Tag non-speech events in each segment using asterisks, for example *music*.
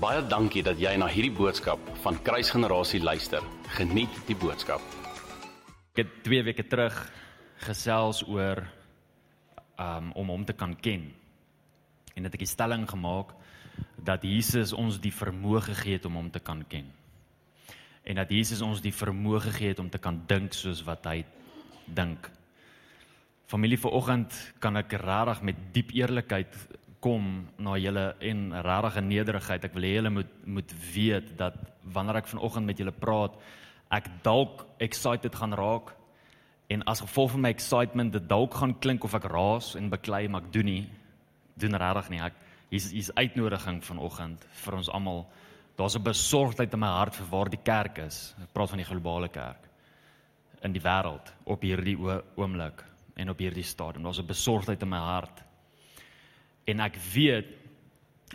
Baie dankie dat jy na hierdie boodskap van Kruisgenerasie luister. Geniet die boodskap. Ek het 2 weke terug gesels oor um om hom te kan ken. En het ek die stelling gemaak dat Jesus ons die vermoë gegee het om hom te kan ken. En dat Jesus ons die vermoë gegee het om te kan dink soos wat hy dink. Familie vanoggend kan ek regtig met diep eerlikheid kom na julle en regtig 'n nederigheid. Ek wil hê julle moet moet weet dat wanneer ek vanoggend met julle praat, ek dalk excited gaan raak en as gevolg van my excitement dit dalk gaan klink of ek raas en beklei, maar ek doen nie. Doen regtig nie. Ek hier's hier's uitnodiging vanoggend vir ons almal. Daar's 'n besorgdheid in my hart vir waar die kerk is. Ek praat van die globale kerk in die wêreld op hierdie oomblik en op hierdie stadium. Daar's 'n besorgdheid in my hart En ek weet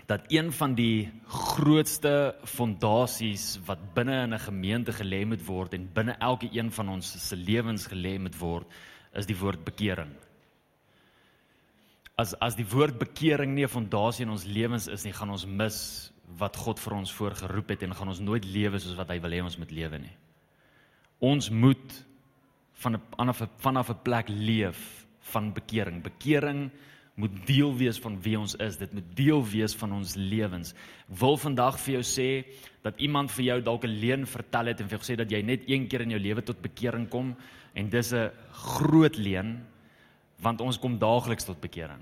dat een van die grootste fondasies wat binne in 'n gemeente gelê moet word en binne elke een van ons se lewens gelê moet word, is die woord bekering. As as die woord bekering nie 'n fondasie in ons lewens is nie, gaan ons mis wat God vir ons voorgeroep het en gaan ons nooit lewe soos wat hy wil hê ons moet lewe nie. Ons moet van 'n vanaf 'n plek leef van bekering. Bekering moet deel wees van wie ons is. Dit moet deel wees van ons lewens. Ek wil vandag vir jou sê dat iemand vir jou dalk 'n leuen vertel het en vir jou gesê dat jy net een keer in jou lewe tot bekering kom en dis 'n groot leuen want ons kom daagliks tot bekering.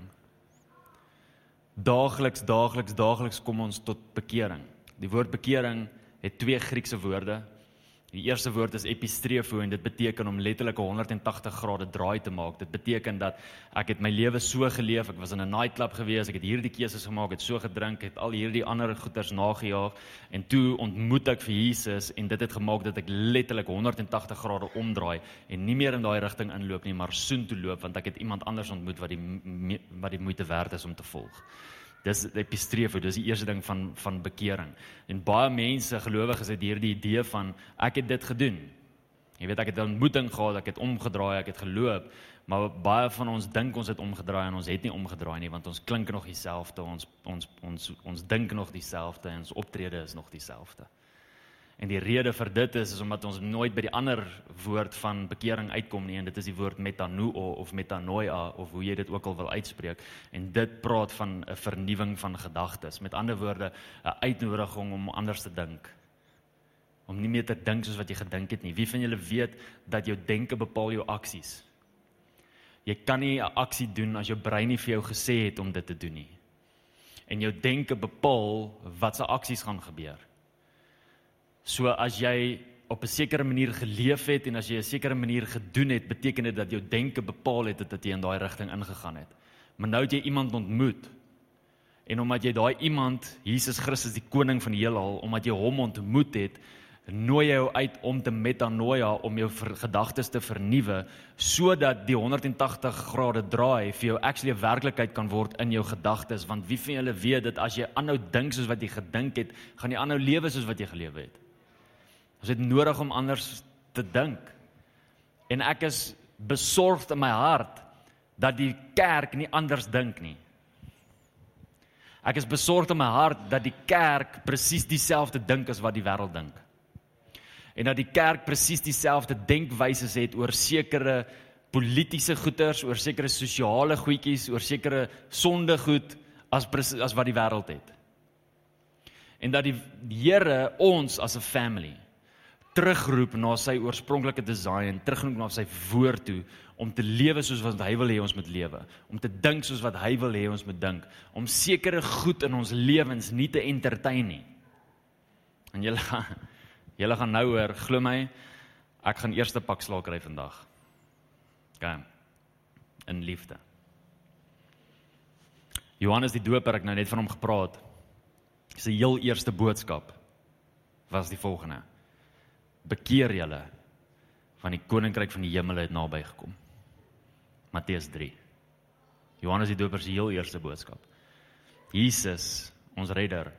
Daagliks, daagliks, daagliks kom ons tot bekering. Die woord bekering het twee Griekse woorde Die eerste woord is epistrefo en dit beteken om letterlik 'n 180 grade draai te maak. Dit beteken dat ek het my lewe so geleef, ek was in 'n nightclub gewees, ek het hierdie keuses gemaak, het so gedrink, het al hierdie ander goeters nagejaag en toe ontmoet ek vir Jesus en dit het gemaak dat ek letterlik 180 grade omdraai en nie meer in daai rigting inloop nie, maar soontoe loop want ek het iemand anders ontmoet wat die wat die moeite werd is om te volg. Dis epistrefo, dis die eerste ding van van bekering. En baie mense, gelowiges het hierdie idee van ek het dit gedoen. Jy weet ek het 'n ontmoeting gehad, ek het omgedraai, ek het geloop, maar baie van ons dink ons het omgedraai en ons het nie omgedraai nie want ons klink nog dieselfde, ons ons ons ons dink nog dieselfde en ons optrede is nog dieselfde. En die rede vir dit is is omdat ons nooit by die ander woord van bekering uitkom nie en dit is die woord metanoia of metanoia of hoe jy dit ook al wil uitspreek en dit praat van 'n vernuwing van gedagtes. Met ander woorde, 'n uitnodiging om anders te dink. Om nie meer te dink soos wat jy gedink het nie. Wie van julle weet dat jou denke bepaal jou aksies? Jy kan nie 'n aksie doen as jou brein nie vir jou gesê het om dit te doen nie. En jou denke bepaal wat se aksies gaan gebeur. So as jy op 'n sekere manier geleef het en as jy 'n sekere manier gedoen het, beteken dit dat jou denke bepaal het dat jy in daai rigting ingegaan het. Maar nou het jy iemand ontmoet. En omdat jy daai iemand, Jesus Christus die koning van die heelal, omdat jy hom ontmoet het, nooi jou uit om te metanoia om jou gedagtes te vernuwe sodat die 180 grade draai vir jou actually 'n werklikheid kan word in jou gedagtes want wie van julle weet dat as jy aanhou dink soos wat jy gedink het, gaan jy aanhou lewe soos wat jy gelewe het. Ons het nodig om anders te dink. En ek is besorgd in my hart dat die kerk nie anders dink nie. Ek is besorgd in my hart dat die kerk presies dieselfde dink as wat die wêreld dink. En dat die kerk presies dieselfde denkwyse het oor sekere politieke goeders, oor sekere sosiale goedjies, oor sekere sondegoed as as wat die wêreld het. En dat die Here ons as 'n family terugroep na sy oorspronklike design, terugroep na sy woord toe om te lewe soos wat hy wil hê ons moet lewe, om te dink soos wat hy wil hê ons moet dink, om sekere goed in ons lewens nie te entertain nie. En julle julle gaan nou hoor, glo my, ek gaan eerste pak slaag kry vandag. OK. In liefde. Johannes die Doper, ek nou net van hom gepraat. Sy heel eerste boodskap was die volgende: bekeer julle van die koninkryk van die hemel het naby gekom. Matteus 3. Johannes die Doper se heel eerste boodskap. Jesus, ons redder,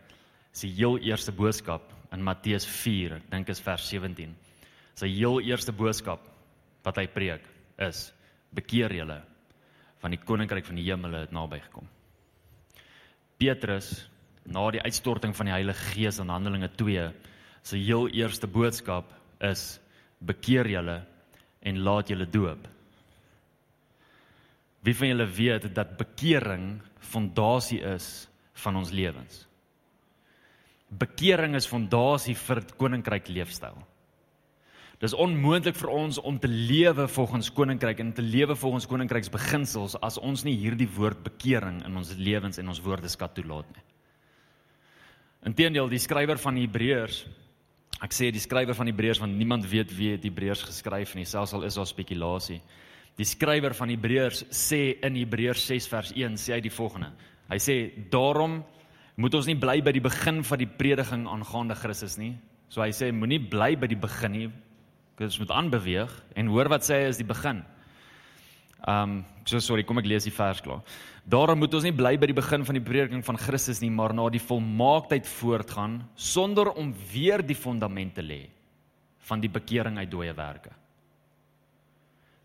se heel eerste boodskap in Matteus 4, ek dink is vers 17. Sy heel eerste boodskap wat hy preek is: bekeer julle van die koninkryk van die hemel het naby gekom. Petrus na die uitstorting van die Heilige Gees in Handelinge 2 se heel eerste boodskap is bekeer julle en laat julle doop. Wie van julle weet dat bekering fondasie is van ons lewens? Bekering is fondasie vir koninkryk leefstyl. Dis onmoontlik vir ons om te lewe volgens koninkryk en te lewe volgens koninkryks beginsels as ons nie hierdie woord bekering in ons lewens en ons woordeskat toelaat nie. Inteendeel, die skrywer van Hebreërs, ek sê die skrywer van Hebreërs want niemand weet wie die Hebreërs geskryf nie, selfs al is daar spekulasie. Die skrywer van Hebreërs sê in Hebreërs 6 vers 1 sê hy die volgende. Hy sê daarom moet ons nie bly by die begin van die prediking aangaande Christus nie. So hy sê moenie bly by die begin nie. Ons moet aanbeweeg en hoor wat sê hy is die begin. Um so sorry, kom ek lees die vers klaar. Daarom moet ons nie bly by die begin van die prediking van Christus nie, maar na die volmaaktheid voortgaan sonder om weer die fondamente lê van die bekering uit dooie werke.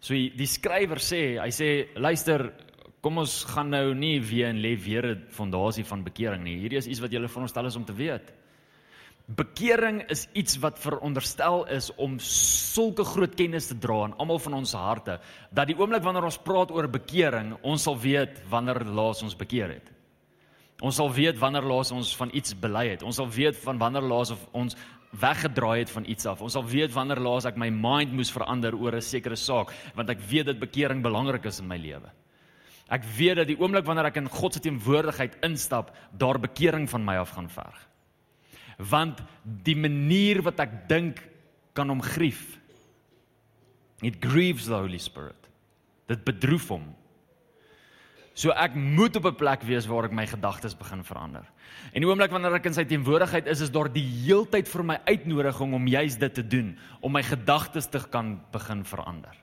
So die skrywer sê, hy sê luister, kom ons gaan nou nie weer en lê weer 'n fondasie van bekering nie. Hierdie is iets wat julle veronderstel is om te weet. Bekering is iets wat veronderstel is om sulke groot kennis te dra in almal van ons harte dat die oomblik wanneer ons praat oor bekering, ons sal weet wanneer laas ons bekeer het. Ons sal weet wanneer laas ons van iets bely het. Ons sal weet van wanneer laas of ons weggedraai het van iets af. Ons sal weet wanneer laas ek my mind moes verander oor 'n sekere saak, want ek weet dat bekering belangrik is in my lewe. Ek weet dat die oomblik wanneer ek in God se teenwoordigheid instap, daar bekering van my af gaan verg want die manier wat ek dink kan hom grief. It grieves the Holy Spirit. Dit bedroef hom. So ek moet op 'n plek wees waar ek my gedagtes begin verander. En die oomblik wanneer ek in sy teenwoordigheid is, is daar die heeltyd vir my uitnodiging om juis dit te doen, om my gedagtes te kan begin verander.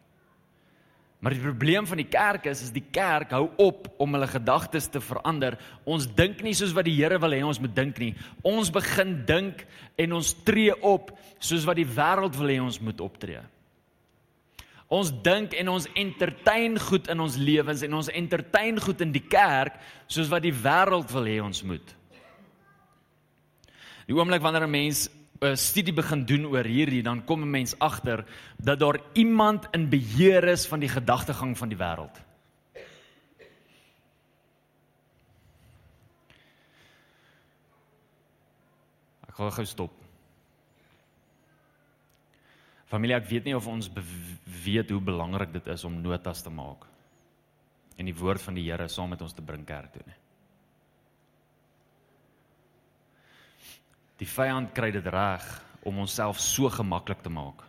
Maar die probleem van die kerk is is die kerk hou op om hulle gedagtes te verander. Ons dink nie soos wat die Here wil hê ons moet dink nie. Ons begin dink en ons tree op soos wat die wêreld wil hê ons moet optree. Ons dink en ons entertain goed in ons lewens en ons entertain goed in die kerk soos wat die wêreld wil hê ons moet. Die oomblik wanneer 'n mens 'n studie begin doen oor hierdie, dan kom 'n mens agter dat daar iemand in beheer is van die gedagtegang van die wêreld. Ek gaan gou stop. Familie, ek weet nie of ons weet hoe belangrik dit is om notas te maak en die woord van die Here saam met ons te bring kerk toe nie. Die vyand kry dit reg om onsself so gemaklik te maak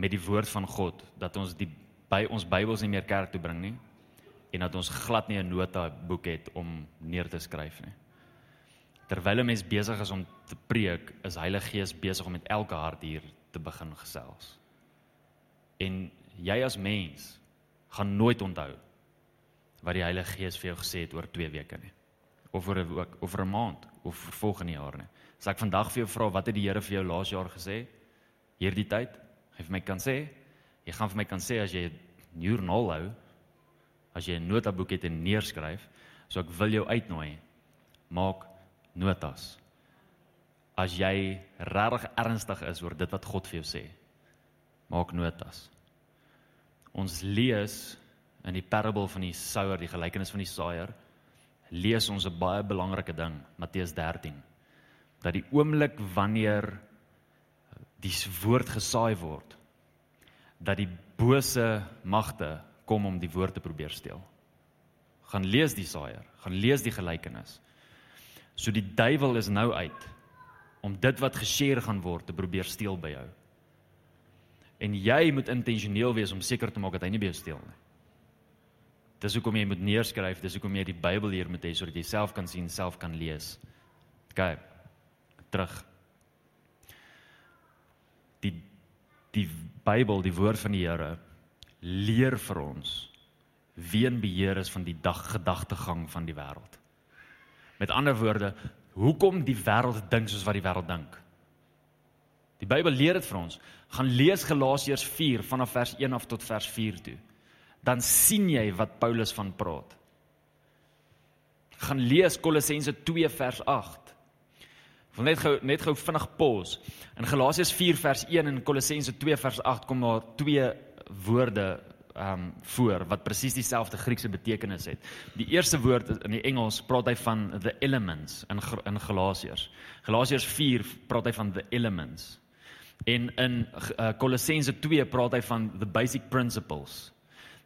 met die woord van God dat ons die by ons Bybels nie meer kerk toe bring nie en dat ons glad nie 'n nota boek het om neer te skryf nie. Terwyl 'n mens besig is om te preek, is Heilige Gees besig om met elke hart hier te begin gesels. En jy as mens gaan nooit onthou wat die Heilige Gees vir jou gesê het oor 2 weke nie of oor 'n oor 'n maand of vir volgende jaar nie. As ek vandag vir jou vra wat het die Here vir jou laas jaar gesê? Hierdie tyd, hy vir my kan sê, jy gaan vir my kan sê as jy 'n joernaal hou, as jy 'n notaboek het en neerskryf, so ek wil jou uitnooi. Maak notas. As jy regtig ernstig is oor dit wat God vir jou sê, maak notas. Ons lees in die parable van die souer, die gelykenis van die saaiër, lees ons 'n baie belangrike ding, Matteus 13, dat die oomblik wanneer die woord gesaai word, dat die bose magte kom om die woord te probeer steel. Gaan lees die saaier, gaan lees die gelykenis. So die duiwel is nou uit om dit wat geshare gaan word te probeer steel by jou. En jy moet intentioneel wees om seker te maak dat hy nie by jou steel nie. Dis hoekom jy moet neerskryf, dis hoekom jy die Bybel hier moet hê sodat jy self kan sien, self kan lees. OK. Terug. Die die Bybel, die woord van die Here leer vir ons wie in beheer is van die dag gedagtegang van die wêreld. Met ander woorde, hoekom die wêreld dink soos wat die wêreld dink. Die Bybel leer dit vir ons. Gaan lees Galasiërs 4 vanaf vers 1 af tot vers 4 toe dan sien jy wat Paulus van praat. gaan lees Kolossense 2 vers 8. Ek wil net gou net gou vinnig pos. In Galasiërs 4 vers 1 en Kolossense 2 vers 8 kom daar twee woorde ehm um, voor wat presies dieselfde Griekse betekenis het. Die eerste woord in die Engels praat hy van the elements in in Galasiërs. Galasiërs 4 praat hy van the elements. En in uh, Kolossense 2 praat hy van the basic principles.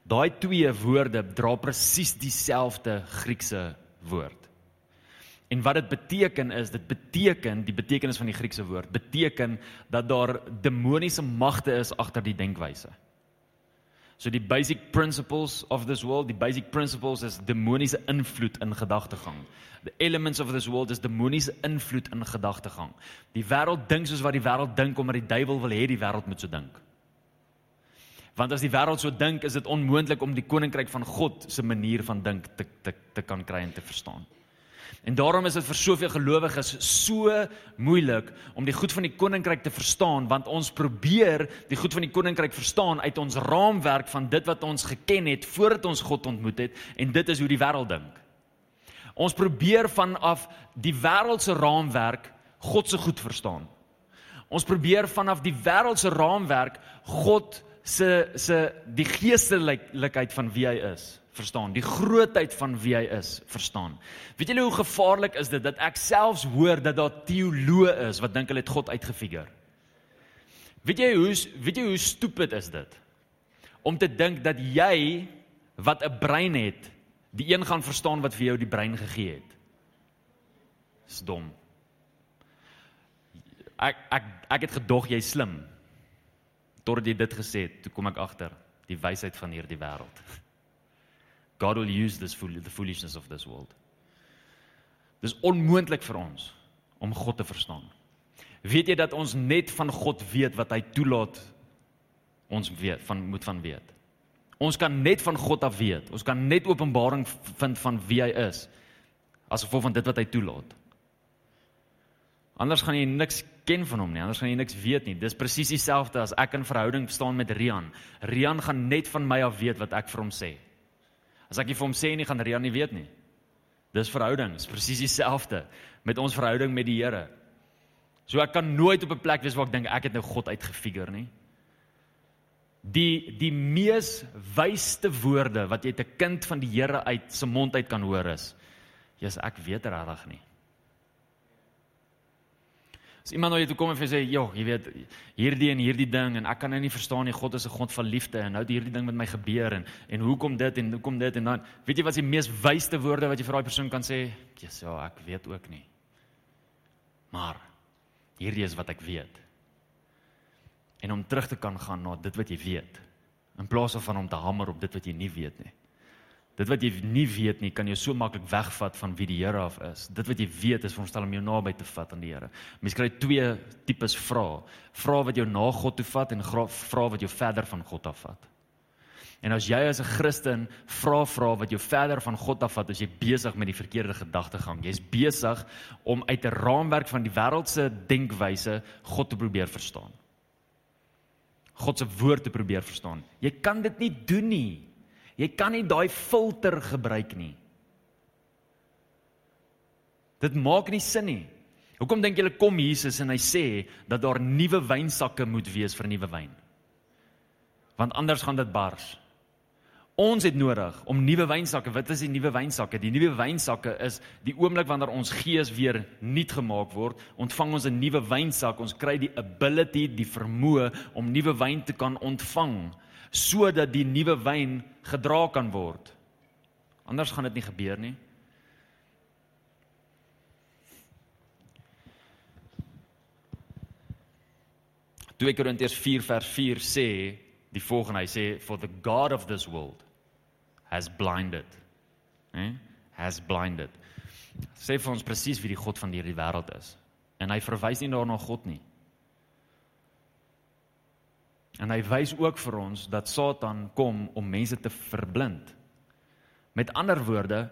Daai twee woorde dra presies dieselfde Griekse woord. En wat dit beteken is, dit beteken die betekenis van die Griekse woord beteken dat daar demoniese magte is agter die denkwyse. So die basic principles of this world, die basic principles is demoniese invloed in gedagtegang. The elements of this world is demoniese invloed in gedagtegang. Die wêreld dink soos wat die wêreld dink omdat die duiwel wil hê die wêreld moet so dink. Want as die wêreld so dink, is dit onmoontlik om die koninkryk van God se manier van dink te te te kan kry en te verstaan. En daarom is dit vir soveel gelowiges so moeilik om die goed van die koninkryk te verstaan want ons probeer die goed van die koninkryk verstaan uit ons raamwerk van dit wat ons geken het voordat ons God ontmoet het en dit is hoe die wêreld dink. Ons probeer vanaf die wêreldse raamwerk God se goed verstaan. Ons probeer vanaf die wêreldse raamwerk God se se die geestelikheid van wie hy is verstaan, die grootheid van wie hy is, verstaan. Weet julle hoe gevaarlik is dit dat ek selfs hoor dat daar teoloë is wat dink hulle het God uitgefigure. Weet jy hoe weet jy hoe stupid is dit? Om te dink dat jy wat 'n brein het, die een gaan verstaan wat vir jou die brein gegee het. Dis dom. Ek ek ek het gedog jy slim. Totdat jy dit gesê het, toe kom ek agter die wysheid van hierdie wêreld. *laughs* God will use this fool the foolishness of this world. Dis onmoontlik vir ons om God te verstaan. Weet jy dat ons net van God weet wat hy toelaat ons weet van moet van weet. Ons kan net van God af weet. Ons kan net openbaring vind van wie hy is as gevolg van dit wat hy toelaat. Anders gaan jy niks ken van hom nie, anders gaan jy niks weet nie. Dis presies dieselfde as ek in verhouding staan met Rian. Rian gaan net van my af weet wat ek vir hom sê. As ek nie vir hom sê nie, gaan Rian nie weet nie. Dis verhoudings, presies dieselfde met ons verhouding met die Here. So ek kan nooit op 'n plek wees waar ek dink ek het nou God uitgefigure nie. Die die mees wysste woorde wat jy 'n kind van die Here uit se mond uit kan hoor is: "Jesus, ek weet regtig nie." As iemand nou jy toe kom en sê, "Jo, jy weet hierdie en hierdie ding en ek kan nou nie verstaan nie, God is 'n God van liefde en nou het hierdie ding met my gebeur en en hoekom dit en hoekom dit en dan weet jy wat is die mees wysste woorde wat jy vir daai persoon kan sê? Jesus, ja, ek weet ook nie. Maar hierdie is wat ek weet. En om terug te kan gaan na dit wat jy weet in plaas van om te hamer op dit wat jy nie weet nie. Dit wat jy nie weet nie, kan jou so maklik wegvat van wie die Here af is. Dit wat jy weet is veronderstel om jou naby te vat aan die Here. Mens kry twee tipes vrae. Vrae wat jou na God toe vat en vrae wat jou verder van God af vat. En as jy as 'n Christen vra vra wat jou verder van God af vat, is jy besig met die verkeerde gedagtegang. Jy's besig om uit 'n raamwerk van die wêreldse denkwyse God te probeer verstaan. God se woord te probeer verstaan. Jy kan dit nie doen nie. Jy kan nie daai filter gebruik nie. Dit maak nie sin nie. Hoekom dink julle kom Jesus en hy sê dat daar nuwe wynsakke moet wees vir nuwe wyn? Want anders gaan dit bars. Ons het nodig om nuwe wynsakke. Wat is die nuwe wynsakke? Die nuwe wynsakke is die oomblik wanneer ons gees weer nuut gemaak word, ontvang ons 'n nuwe wynsak. Ons kry die ability, die vermoë om nuwe wyn te kan ontvang sodat die nuwe wyn gedra kan word. Anders gaan dit nie gebeur nie. Toe Korintiërs 4 vers 4 sê die volgende hy sê for the god of this world has blinded. Hè? Eh? Has blinded. Sê vir ons presies wie die god van hierdie wêreld is. En hy verwys nie daarna God nie. En hy wys ook vir ons dat Satan kom om mense te verblind. Met ander woorde,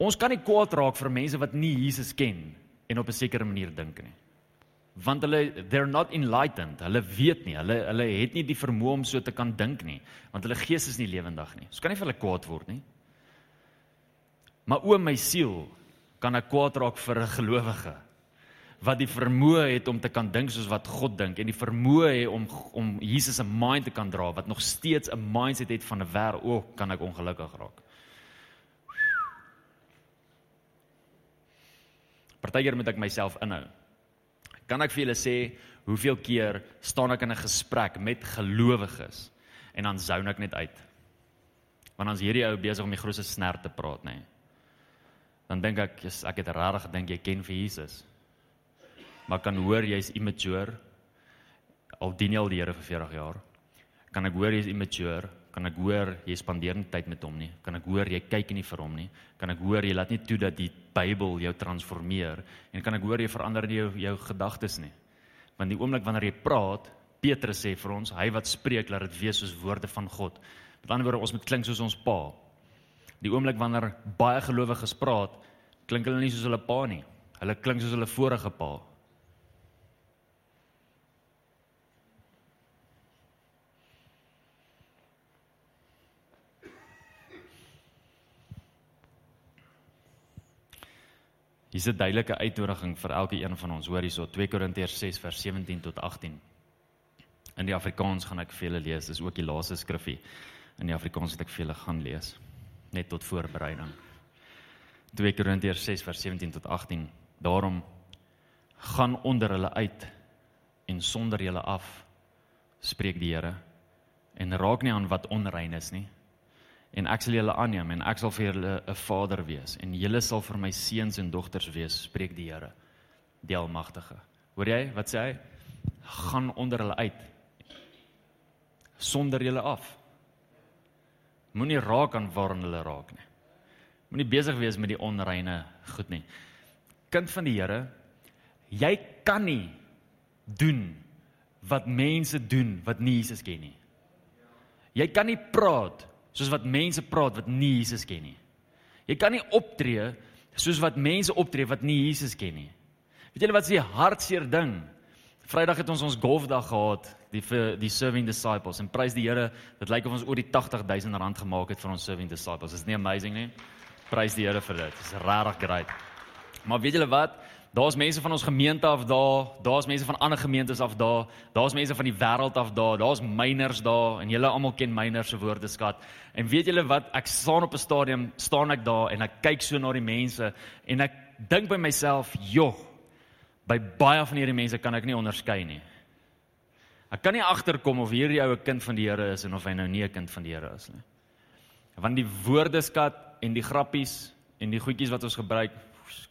ons kan nie kwaad raak vir mense wat nie Jesus ken en op 'n sekere manier dink nie. Want hulle they're not enlightened. Hulle weet nie, hulle hulle het nie die vermoë om so te kan dink nie, want hulle gees is nie lewendig nie. Ons kan nie vir hulle kwaad word nie. Maar o my siel, kan ek kwaad raak vir 'n gelowige wat die vermoë het om te kan dink soos wat God dink en die vermoë het om om Jesus se mind te kan dra wat nog steeds 'n mindset het van 'n wêreld, o, kan ek ongelukkig raak. Partykeer moet ek myself inhou. Kan ek vir julle sê hoeveel keer staan ek in 'n gesprek met gelowiges en dan zoun ek net uit. Want dan's hierdie ou besig om die grootste snert te praat, nê. Nee. Dan dink ek, yes, ek het regtig gedink jy ken vir Jesus. Maar kan hoor jy's immature. Al dien jy al die Here vir 40 jaar. Kan ek hoor jy's immature? Kan ek hoor jy spandeer nie tyd met hom nie? Kan ek hoor jy kyk nie vir hom nie? Kan ek hoor jy laat nie toe dat die Bybel jou transformeer? En kan ek hoor jy verander jou jou gedagtes nie? Want die oomblik wanneer jy praat Petrus sê vir ons hy wat spreek laat dit wees soos woorde van God. Met ander woorde ons moet klink soos ons pa. Die oomblik wanneer baie gelowiges praat klink hulle nie soos hulle pa nie. Hulle klink soos hulle vorige pa Hier's 'n duidelike uitnodiging vir elke een van ons. Hoor hierso 2 Korintiërs 6 vers 17 tot 18. In die Afrikaans gaan ek vir julle lees. Dis ook die laaste skrifgie. In die Afrikaans wat ek vir julle gaan lees net tot voorbereiding. 2 Korintiërs 6 vers 17 tot 18. Daarom gaan onder hulle uit en sonder julle af spreek die Here en raak nie aan wat onrein is nie en ek sal julle aanneem en ek sal vir julle 'n vader wees. En julle sal vir my seuns en dogters wees spreek die Here die almagtige. Hoor jy wat sê hy? Gaan onder hulle uit. Sonder julle af. Moenie raak aan waaraan hulle raak nie. Moenie besig wees met die onreine goed nie. Kind van die Here jy kan nie doen wat mense doen wat nie Jesus ken nie. Jy kan nie praat soos wat mense praat wat nie Jesus ken nie. Jy kan nie optree soos wat mense optree wat nie Jesus ken nie. Weet julle wat is die hartseer ding? Vrydag het ons ons golfdag gehad, die vir die serving disciples en prys die Here, dit lyk of ons oor die 80000 rand gemaak het vir ons serving disciples. Is nie amazing nie? Prys die Here vir dit. Dis regtig great. Maar weet julle wat? Daar's mense van ons gemeente af daar, daar's mense van ander gemeentes af daar, daar's mense van die wêreld af daar, daar's myners daar en julle almal ken myners se woordeskat. En weet julle wat? Ek staan op 'n stadium, staan ek daar en ek kyk so na die mense en ek dink by myself, "Joh, by baie van hierdie mense kan ek nie onderskei nie." Ek kan nie agterkom of hierdie ou 'n kind van die Here is en of hy nou nie 'n kind van die Here is nie. Want die woordeskat en die grappies en die goedjies wat ons gebruik,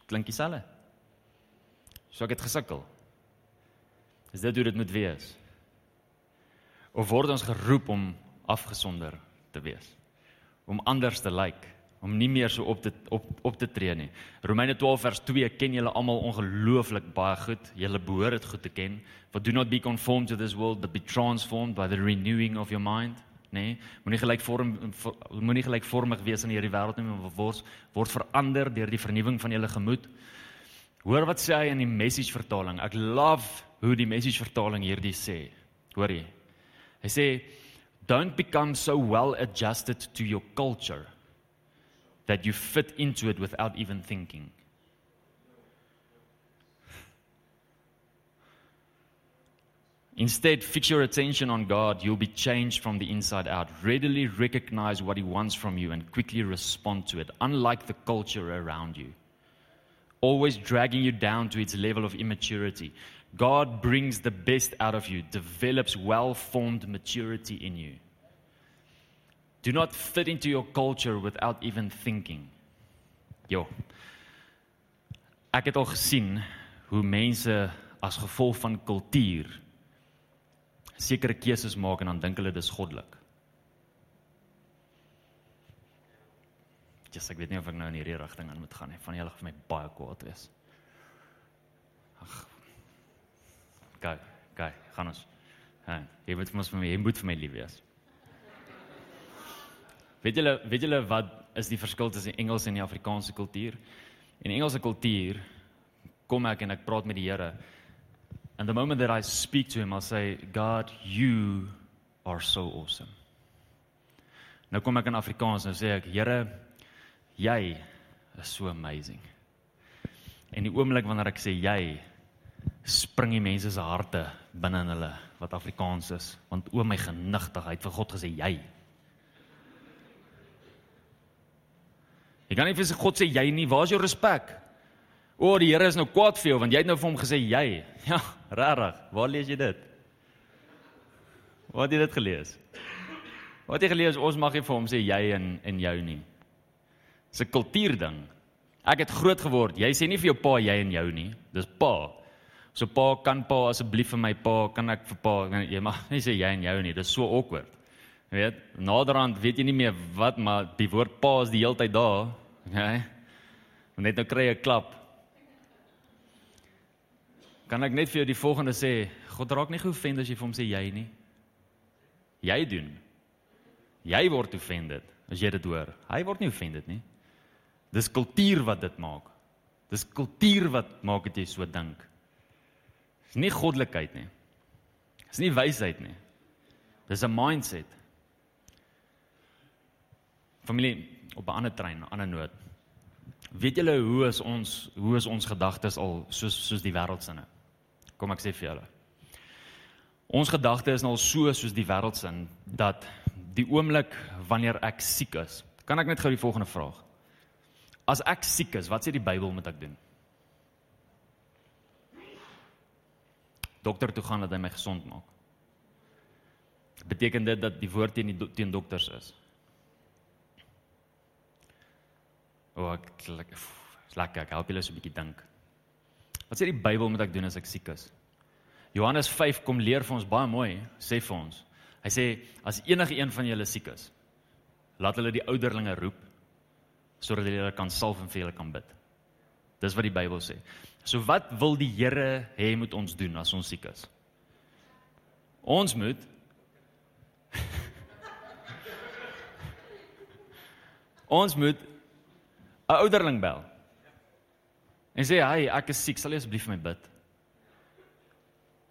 klink dieselfde. So ek het gesukkel. Is dit hoe dit moet wees? Of word ons geroep om afgesonder te wees? Om anders te lyk, like, om nie meer so op te op op te tree nie. Romeine 12 vers 2 ken julle almal ongelooflik baie goed. Julle behoort dit goed te ken. For do not be conformed to this world, but be transformed by the renewing of your mind. Nee, moenie gelykvorm moenie gelykvormig wees aan hierdie wêreld nie, maar word word verander deur die vernuwing van julle gemoed. Hoor wat sê hy in die message vertaling. Ek love hoe die message vertaling hierdie sê. Hoor jy? Hy sê don't become so well adjusted to your culture that you fit into it without even thinking. Instead, fix your attention on God. You'll be changed from the inside out. Readily recognize what He wants from you and quickly respond to it, unlike the culture around you always dragging you down to its level of immaturity. God brings the best out of you, develops well formed maturity in you. Do not fit into your culture without even thinking. Jo. Ek het al gesien hoe mense as gevolg van kultuur sekere keuses maak en dan dink hulle dis goddelik. Jesus, ek weet nie of ek nou in hierdie rigting aan moet gaan nie. Van julle gaan vir my baie kwaad wees. Ag. Gaan, gaan, gaan ons. Ha, jy moet mos vir my, jy moet vir my lief wees. Weet julle, weet julle wat is die verskil tussen Engels en die Afrikaanse kultuur? In Engelse kultuur kom ek en ek praat met die Here. And the moment that I speak to him, I'll say, God, you are so awesome. Nou kom ek in Afrikaans en sê ek, Here, jy is so amazing. En die oomblik wanneer ek sê jy spring die mense se harte binne in hulle wat Afrikaans is, want o my genigtigheid vir God gesê jy. Jy kan nie vir God sê jy nie, waar is jou respek? O, die Here is nou kwaad vir jou want jy het nou vir hom gesê jy. *laughs* Ja, regtig. Waar lees jy dit? Waar het jy dit gelees? Wat jy gelees ons mag nie vir hom sê jy en en jou nie. Dis 'n kultuurding. Ek het groot geword. Jy sê nie vir jou pa jy en jou nie. Dis pa. So pa kan pa asseblief vir my pa kan ek vir pa jy mag *laughs* nie sê jy en jou nie. Dis so awkward. Jy weet, naderhand weet jy nie meer wat maar die woord pa is die hele tyd daar. Okay? Net nou kry jy 'n klap. Kan ek net vir jou die volgende sê? God raak nie geoffend as jy vir hom sê jy nie. Jy doen. Jy word offended as jy dit hoor. Hy word nie offended nie. Dis kultuur wat dit maak. Dis kultuur wat maak dit jy so dink. Dis nie goddelikheid nie. Dis nie wysheid nie. Dis 'n mindset. Familie op 'n ander trein, 'n ander noot. Weet julle hoe is ons hoe is ons gedagtes al soos soos die wêreldsinne? Kom ek sê vir julle. Ons gedagte is nou al so soos die wêreldsin dat die oomblik wanneer ek siek is, kan ek net gou die volgende vraag. As ek siek is, wat sê die Bybel moet ek doen? Dokter toe gaan dat hy my gesond maak. Beteken dit dat die woord teen die teen dokters is? O, ek lekker. Lekker, ek help julle so 'n bietjie dink. Wat sê die Bybel moet ek doen as ek siek is? Johannes 5 kom leer vir ons baie mooi, sê vir ons. Hy sê as enige een van julle siek is, laat hulle die ouderlinge roep sodat hulle kan salf en vir hulle kan bid. Dis wat die Bybel sê. So wat wil die Here hê moet ons doen as ons siek is? Ons moet *laughs* Ons moet 'n ouderling bel. En sê, "Hey, ek is siek, sal jy asseblief vir my bid?"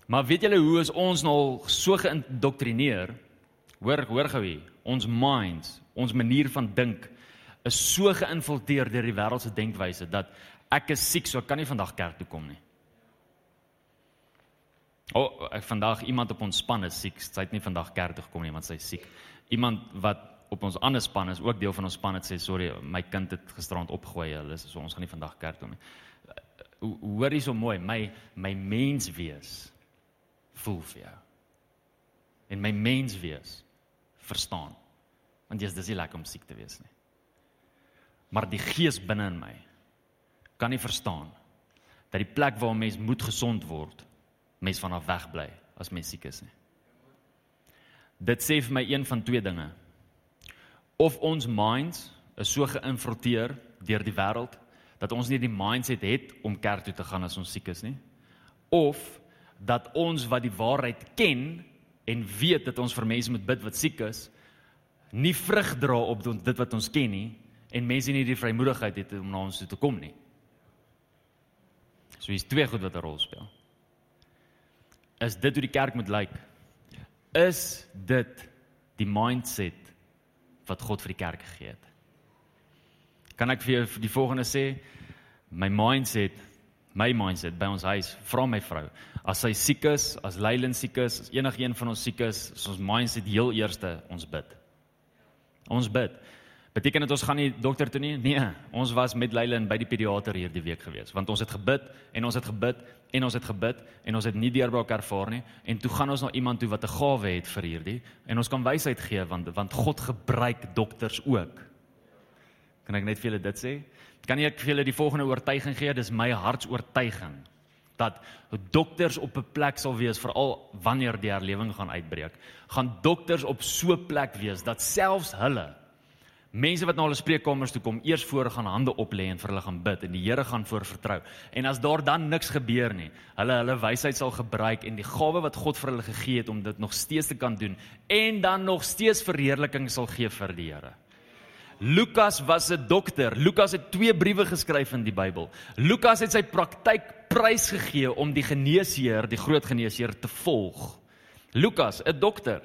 Maar weet julle hoe is ons nou so geïndoktrineer? Hoor, hoor gou hier. Ons minds, ons manier van dink is so geïnfiltreer deur die wêreld se denkwyse dat ek is siek, so ek kan nie vandag kerk toe kom nie. O, oh, ek vandag iemand op ons span is siek. Sy het nie vandag kerk toe gekom nie want sy is siek. Iemand wat op ons ander span is ook deel van ons span het sê sorry, my kind het gisterand opgegooi. Hulle sê so ons gaan nie vandag kerk toe nie. Hoor hier so mooi, my my mens wees voel vir jou. En my mens wees verstaan. Want jy's dis nie lekker om siek te wees nie. Maar die gees binne in my kan nie verstaan dat die plek waar 'n mens moet gesond word, mens vanaf weg bly as mens siek is nie. Dit sê vir my een van twee dinge. Of ons minds is so geïnfiltreer deur die wêreld dat ons nie die mindset het om kerk toe te gaan as ons siek is nie. Of dat ons wat die waarheid ken en weet dat ons vir mense moet bid wat siek is, nie vrug dra op dit wat ons ken nie en mense nie die vrymoedigheid het om na ons toe te kom nie. So hier's twee goed wat 'n rol speel. Is dit hoe die kerk moet lyk? Is dit die mindset wat God vir die kerk gegee het? Kan ek vir jou die volgende sê? My mindset, my mindset by ons huis, vra my vrou, As hy siek is, as Leilen siek is, as enigiemand van ons siek is, is ons mindset heel eerste ons bid. Ons bid. Beteken dit ons gaan nie dokter toe nie? Nee, ons was met Leilen by die pediater hierdie week gewees, want ons het gebid en ons het gebid en ons het gebid en ons het nie deurbraak ervaar nie en toe gaan ons na iemand toe wat 'n gawe het vir hierdie en ons kan wysheid gee want want God gebruik dokters ook. Kan ek net vir julle dit sê? Kan ek vir julle die volgende oortuiging gee? Dis my hartsoortuiging dat dokters op 'n plek sal wees veral wanneer die herlewing gaan uitbreek. Gaan dokters op so 'n plek wees dat selfs hulle mense wat na hulle spreekkamers toe kom, eers voor gaan hande oplê en vir hulle gaan bid en die Here gaan voor vertrou. En as daar dan niks gebeur nie, hulle hulle wysheid sal gebruik en die gawe wat God vir hulle gegee het om dit nog steeds te kan doen en dan nog steeds verheerliking sal gee vir die Here. Lukas was 'n dokter. Lukas het twee briewe geskryf in die Bybel. Lukas het sy praktyk prys gegee om die geneesheer, die groot geneesheer te volg. Lukas, 'n dokter.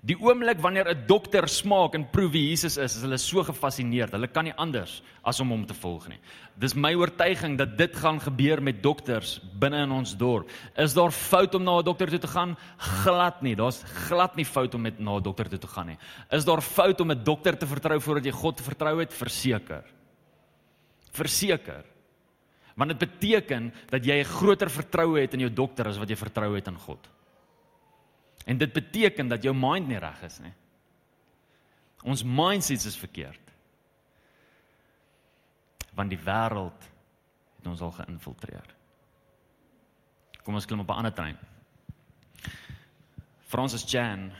Die oomblik wanneer 'n dokter smaak en proe wie Jesus is, is hulle so gefassineerd. Hulle kan nie anders as om hom te volg nie. Dis my oortuiging dat dit gaan gebeur met dokters binne in ons dorp. Is daar fout om na 'n dokter toe te gaan? Glad nie. Daar's glad nie fout om met na 'n dokter toe te gaan nie. Is daar fout om 'n dokter te vertrou voordat jy God vertrou het? Verseker. Verseker. Want dit beteken dat jy 'n groter vertroue het in jou dokter as wat jy vertrou het in God. En dit beteken dat jou mind nie reg is nie. Ons mindsets is verkeerd. Want die wêreld het ons al geïnfiltreer. Kom ons klim op 'n ander trein. Francis Chan,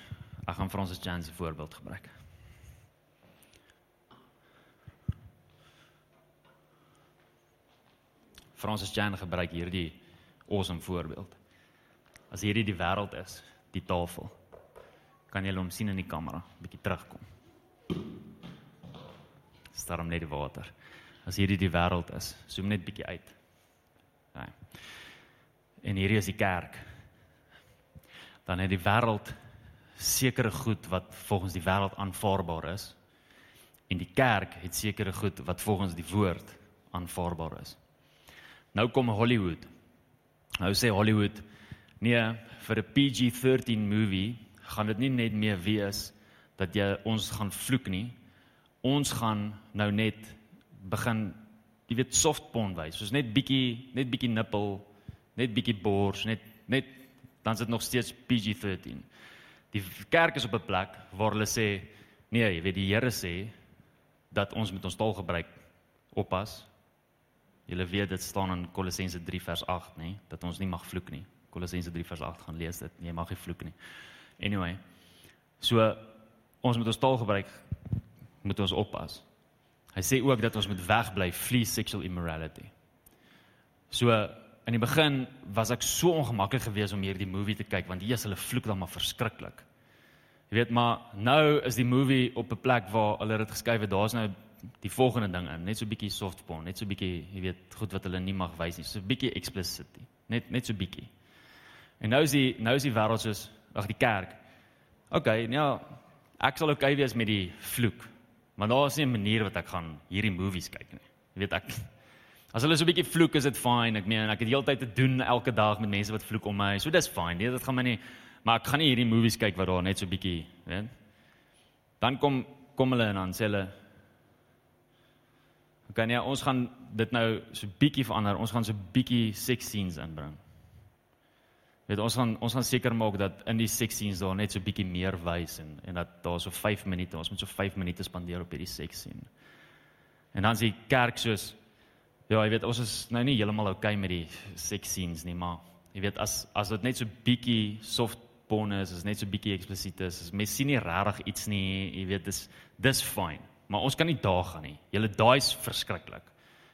ek gaan Francis Chan se voorbeeld gebruik. Francis Chan gebruik hierdie awesome voorbeeld. As hierdie die wêreld is, die tafel. Kan jy hom sien in die kamera? Bietjie terugkom. Storm net die water. As hierdie die wêreld is, zoom net bietjie uit. Ja. En hierdie is die kerk. Dan het die wêreld sekere goed wat volgens die wêreld aanvaarbaar is. En die kerk het sekere goed wat volgens die woord aanvaarbaar is. Nou kom Hollywood. Nou sê Hollywood, nee, vir 'n PG-13 movie gaan dit nie net meer wees dat jy ons gaan vloek nie. Ons gaan nou net begin jy weet soft porn wys. Soos net bietjie net bietjie nippel, net bietjie bors, net net dan is dit nog steeds PG-13. Die kerk is op 'n plek waar hulle sê nee, jy weet die Here sê dat ons met ons taal gebruik oppas. Julle weet dit staan in Kolossense 3 vers 8, nê, dat ons nie mag vloek nie. Kolossense 3 vers 8 gaan lees dit. Jy mag nie vloek nie. Anyway. So ons moet ons taal gebruik moet ons oppas. Hy sê ook dat ons moet wegbly flee sexual immorality. So in die begin was ek so ongemaklik geweest om hierdie movie te kyk want is hulle vloek dan maar verskriklik. Jy weet maar nou is die movie op 'n plek waar hulle dit geskryf het. Daar's nou die volgende ding in, net so bietjie soft porn, net so bietjie, jy weet, goed wat hulle nie mag wys nie. So 'n bietjie explicit. Net net so bietjie. En nou is die nou is die wêreld soos ag die kerk. OK, ja, ek sal okay wees met die vloek. Maar daar is nie 'n manier wat ek gaan hierdie movies kyk nie. Jy weet ek As hulle so 'n bietjie vloek is dit fyn. Ek meen ek het heeltyd te doen elke dag met mense wat vloek om my. So dis fyn. Nee, dit gaan my nie maar ek gaan nie hierdie movies kyk wat daar net so 'n bietjie, weet. Dan kom kom hulle en dan sê hulle OK, nee, ons gaan dit nou so bietjie verander. Ons gaan so bietjie sex scenes inbring. Weet ons gaan ons gaan seker maak dat in die seksies daar net so bietjie meer wys en en dat daar so 5 minute, ons moet so 5 minute spandeer op hierdie seksin. En dan sê kerk soos ja, jy weet ons is nou nie heeltemal oukei okay met die seksies nie, maar jy weet as as dit net so bietjie soft porn is, is net so bietjie eksplisiet is, is mens sien nie regtig iets nie, jy weet dis dis fyn. Maar ons kan nie daar gaan nie. Julle daai's verskriklik.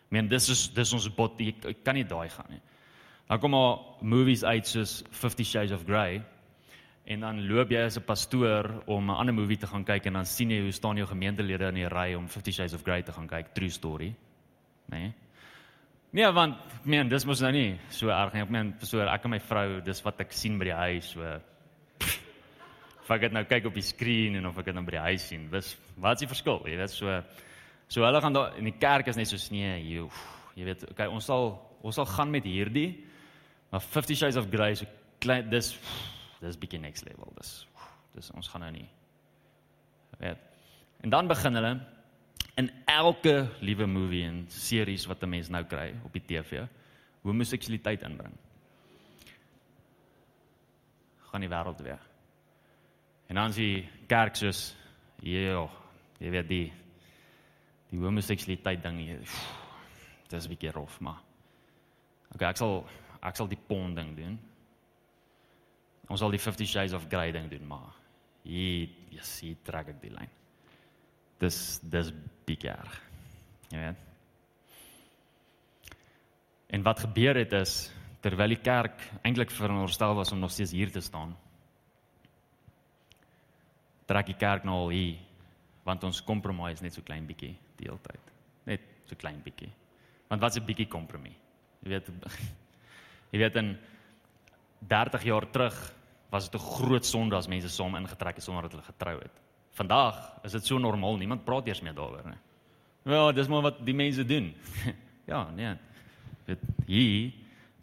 Ek meen dis is dis ons bot, jy kan nie daai gaan nie. Dan kom maar movies uit soos 50 Shades of Grey. En dan loop jy as 'n pastoor om 'n ander movie te gaan kyk en dan sien jy hoe staan jou gemeentelede in die ry om 50 Shades of Grey te gaan kyk, True Story. Né? Nee? nee, want meen dis mos nou nie so erg nie. Ek meen so ek en my vrou, dis wat ek sien by die huis, so of ek dit nou kyk op die skerm en of ek dit nou by die huis sien. Dis wat is die verskil? Jy weet so so hulle gaan daar in die kerk is net so nee, jy, jy weet, okay, ons sal ons sal gaan met hierdie Maar 50 Shades of Grey so klein dis dis bietjie next level. Dis dis ons gaan nou nie. Weet. En dan begin hulle in elke liewe movie en series wat 'n mens nou kry op die TV, homoseksualiteit inbring. Gaan die wêreld weer. En dan sien kerk soos ja, jy weet die die homoseksualiteit ding hier. Dis 'n bietjie rof, maar. Okay, ek sal ek sal die pond ding doen. Ons sal die 50 shades of grey ding doen, maar hier, yes, hier trek ek die lyn. Dis dis bietjie. Jy weet. En wat gebeur het is terwyl die kerk eintlik veronderstel was om nog steeds hier te staan. Trek die kerk nou al hier want ons compromise net so klein bietjie die hele tyd. Net so klein bietjie. Want wat's 'n bietjie kompromie? Jy weet Jy weet in 30 jaar terug was dit 'n groot sonde as mense saam ingetrek het sonder dat hulle getrou het. Vandag is dit so normaal, niemand praat eers meer daaroor nie. Ja, dis maar wat die mense doen. *laughs* ja, nee. Dit hier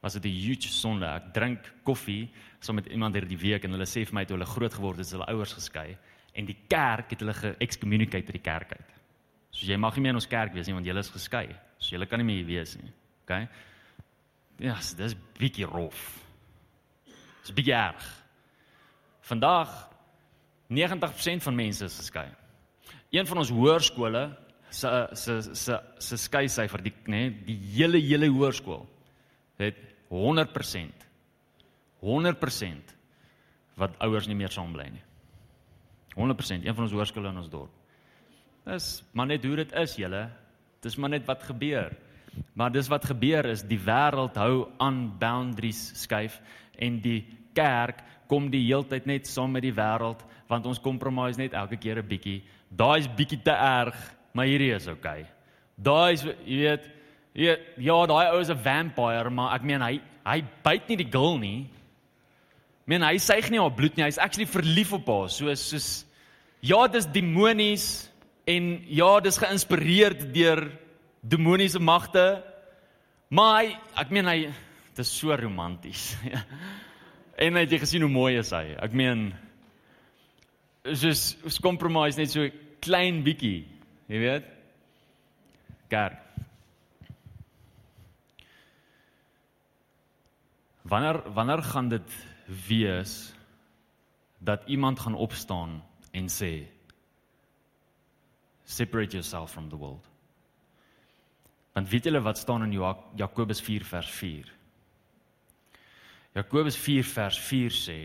was dit 'n huge sonde. Ek drink koffie saam met iemand hierdie week en hulle sê vir my toe hulle groot geword het, is hulle ouers geskei en die kerk het hulle ge-excommunicate uit die kerk uit. So jy mag nie meer in ons kerk wees nie want julle is geskei. So julle kan nie meer hier wees nie. OK? Ja, yes, dis bietjie rof. Dis bietjie erg. Vandag 90% van mense is geskei. Een van ons hoërskole se se se se skei syfer die nê nee, die hele hele hoërskool het 100% 100% wat ouers nie meer saam bly nie. 100% een van ons hoërskole in ons dorp. Dis maar net hoe dit is julle. Dis maar net wat gebeur. Maar dis wat gebeur is die wêreld hou aan boundaries skuif en die kerk kom die heeltyd net saam met die wêreld want ons compromise net elke keer 'n bietjie. Daai's bietjie te erg, maar hierdie is oukei. Okay. Daai's jy weet, jy ja, daai ou is 'n vampire, maar ek meen hy hy byt nie die girl nie. Ek meen hy suig nie haar bloed nie. Hy's actually verlief op haar. So soos ja, dis demonies en ja, dis geïnspireer deur demoniese magte. Maar hy, ek meen hy dis so romanties. *laughs* en het jy gesien hoe mooi is hy? Ek meen soos ons compromise net so klein bietjie, jy weet? Kerk. Wanneer wanneer gaan dit wees dat iemand gaan opstaan en sê separate yourself from the world? Want weet julle wat staan in Jakobus 4 vers 4? Jakobus 4 vers 4 sê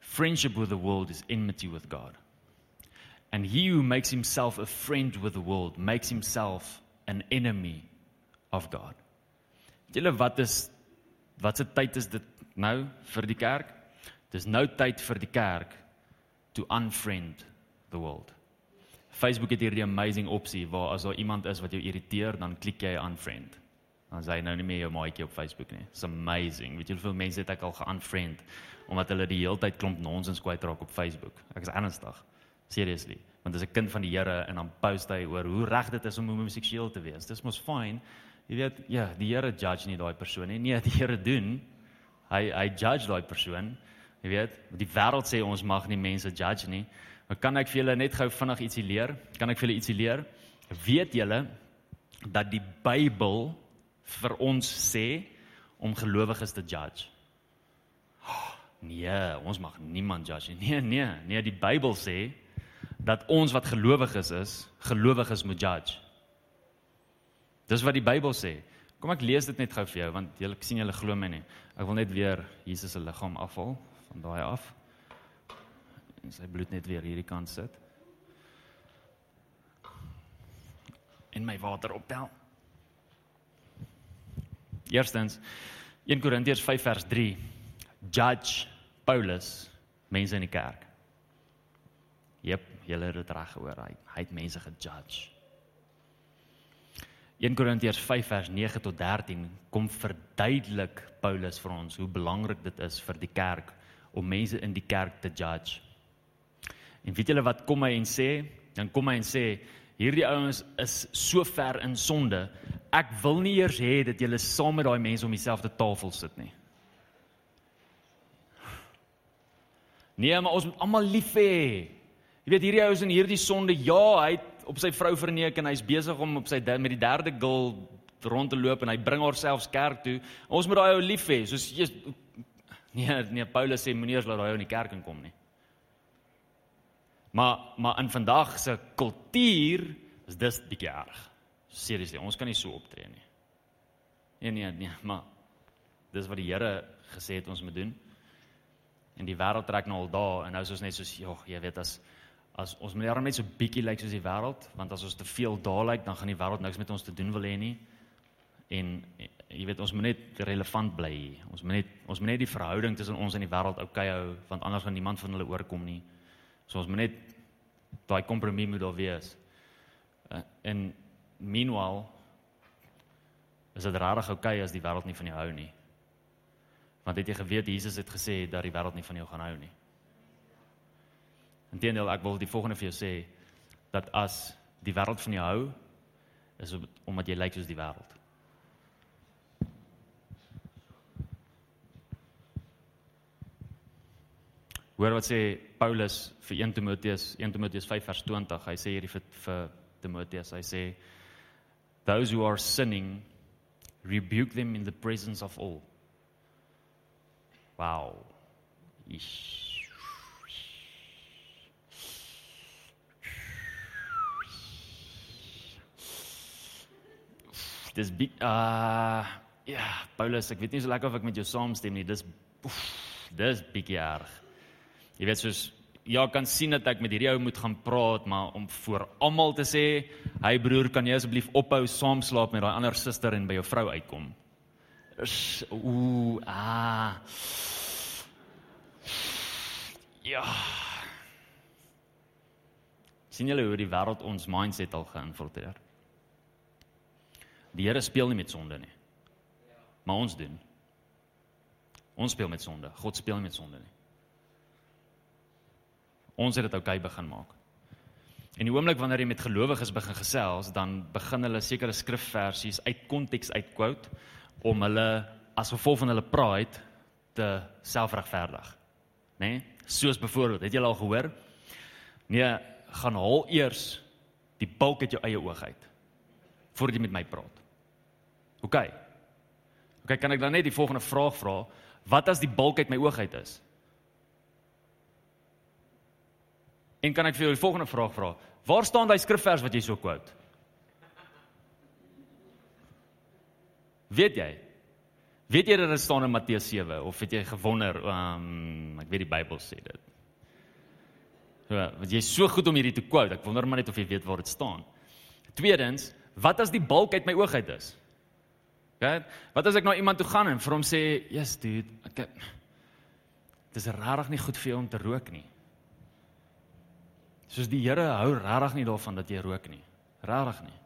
friendship with the world is enmity with God. And he who makes himself a friend with the world makes himself an enemy of God. Weet julle wat is wat se tyd is dit nou vir die kerk? Dis nou tyd vir die kerk to unfriend the world. Facebook het hierdie amazing opsie waar as daar iemand is wat jou irriteer, dan klik jy unfriend. Dan sê hy nou nie meer jou maatjie op Facebook nie. It's amazing. Weet jy hoeveel mense het ek al geunfriend omdat hulle die hele tyd klomp nonsens kwyt raak op Facebook. Ek is ernstig. Seriously. Want dis 'n kind van die Here en dan post hy oor hoe reg dit is om homoseksueel te wees. Dis mos fyn. Jy weet, ja, die Here judge nie daai persoon nie. Nee, *laughs* die Here doen. Hy hy judge daai persoon. Jy weet, die wêreld sê ons mag nie mense judge nie. Maar kan ek vir julle net gou vinnig ietsie leer? Kan ek vir julle ietsie leer? Weet julle dat die Bybel vir ons sê om gelowiges te judge? Nee, ons mag niemand judge nie. Nee, nee, nee, die Bybel sê dat ons wat gelowiges is, gelowiges moet judge. Dis wat die Bybel sê. Kom ek lees dit net gou vir jou want julle sien julle glo my nie. Ek wil net weer Jesus se liggaam afhaal van daai af en sy bloed net weer hierdie kant sit. En my water optel. Eerstens 1 Korintiërs 5 vers 3 judge Paulus mense in die kerk. Jep, julle het dit reg gehoor. Hy, hy het mense gejudge. 1 Korintiërs 5 vers 9 tot 13 kom verduidelik Paulus vir ons hoe belangrik dit is vir die kerk om mense in die kerk te judge. En weet julle wat kom hy en sê? Dan kom hy en sê hierdie ouens is so ver in sonde. Ek wil nie eers hê dat julle saam met daai mense om dieselfde tafel sit nie. Nee, maar ons moet almal lief hê. Jy weet hierdie ouens in hierdie sonde, ja, hy het op sy vrou verneek en hy's besig om op sy met die derde girl rond te loop en hy bring haarself kerk toe. Ons moet daai ou lief hê. Soos jy Nee, nee, Paulus sê moenie eers laat daai ou in die kerk inkom nie. Maar maar in vandag se kultuur is dit bietjie erg. Seriously, ons kan nie so optree nie. Nee nee nee, maar dis wat die Here gesê het ons moet doen. En die wêreld trek nou al daar en nou is ons net soos jog, jy weet as as ons moet net so bietjie lyk like soos die wêreld, want as ons te veel daar lyk, like, dan gaan die wêreld niks met ons te doen wil hê nie. En jy weet ons moet net relevant bly. Ons moet net ons moet net die verhouding tussen ons en die wêreld oukei hou, want anders gaan niemand van hulle oorkom nie. So ons moet net daai kompromie moet daar wees. Uh, en meanwhile is dit regtig oukei okay as die wêreld nie van jou hou nie. Want het jy geweet Jesus het gesê dat die wêreld nie van jou gaan hou nie. Inteendeel, ek wil die volgende vir jou sê dat as die wêreld van jou hou, is omdat jy lyk soos die wêreld. Hoor wat sê Paulus vir 1 Timoteus 1 Timoteus 5 vers 20. Hy sê hierdie vir, vir Timoteus, hy sê those who are sinning rebuke them in the presence of all. Wow. Ish. Dis big uh ja, Paulus, ek weet nie so lekker of ek met jou saamstem nie. Dis oef, dis bietjie erg. Jy weet soos ja, kan sien dat ek met hierdie ou moet gaan praat, maar om voor almal te sê, "Hy broer, kan jy asseblief ophou saam slaap met daai ander suster en by jou vrou uitkom?" Is ooh, ah. Ja. sien julle hoe die wêreld ons mindset al geïnfiltreer? Die Here speel nie met sonde nie. Maar ons doen. Ons speel met sonde. God speel nie met sonde nie. Ons het dit oukei begin maak. En die oomblik wanneer jy met gelowiges begin gesels, dan begin hulle sekere skrifversies uit konteks uitquote om hulle as gevolg van hulle pride te selfregverdig. Né? Nee? Soos byvoorbeeld, het jy al gehoor? Nee, gaan haal eers die balk uit jou eie oog uit voordat jy met my praat. OK. OK, kan ek dan net die volgende vraag vra? Wat as die balk uit my oog uit is? En kan ek vir jou die volgende vraag vra? Waar staan daai skrifvers wat jy so quote? Weet jy? Weet jy dat dit staan in Matteus 7 of het jy gewonder, ehm um, ek weet die Bybel sê dit. Ja, want jy is so goed om hierdie te quote. Ek wonder maar net of jy weet waar dit staan. Tweedens, wat as die balk uit my oog uit is? Okay? Wat as ek na nou iemand toe gaan en vir hom sê, "Yes, dude, ek Dit is regtig nie goed vir jou om te rook nie." Soos die Here hou regtig nie daarvan dat jy rook nie. Regtig nie.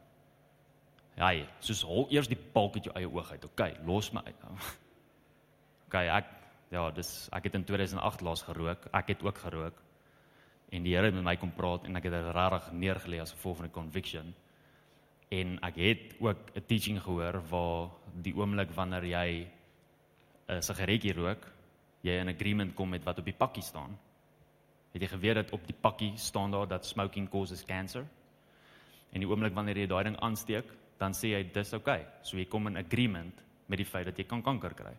Ja, soos hol eers die balk uit jou eie oog uit. OK, los my uit. *laughs* OK, ek ja, dis ek het in 2008 laas gerook. Ek het ook gerook. En die Here het met my kom praat en ek het dit regtig neergelê as 'n volgende conviction. En ek het ook 'n teaching gehoor waar die oomblik wanneer jy 'n sigaretjie rook, jy in agreement kom met wat op die pakkie staan. Het jy geweet dat op die pakkie staan daar dat smoking causes cancer? En die oomblik wanneer jy daai ding aansteek, dan sê jy dis oukei. Okay. So jy kom in agreement met die feit dat jy kan kanker kry.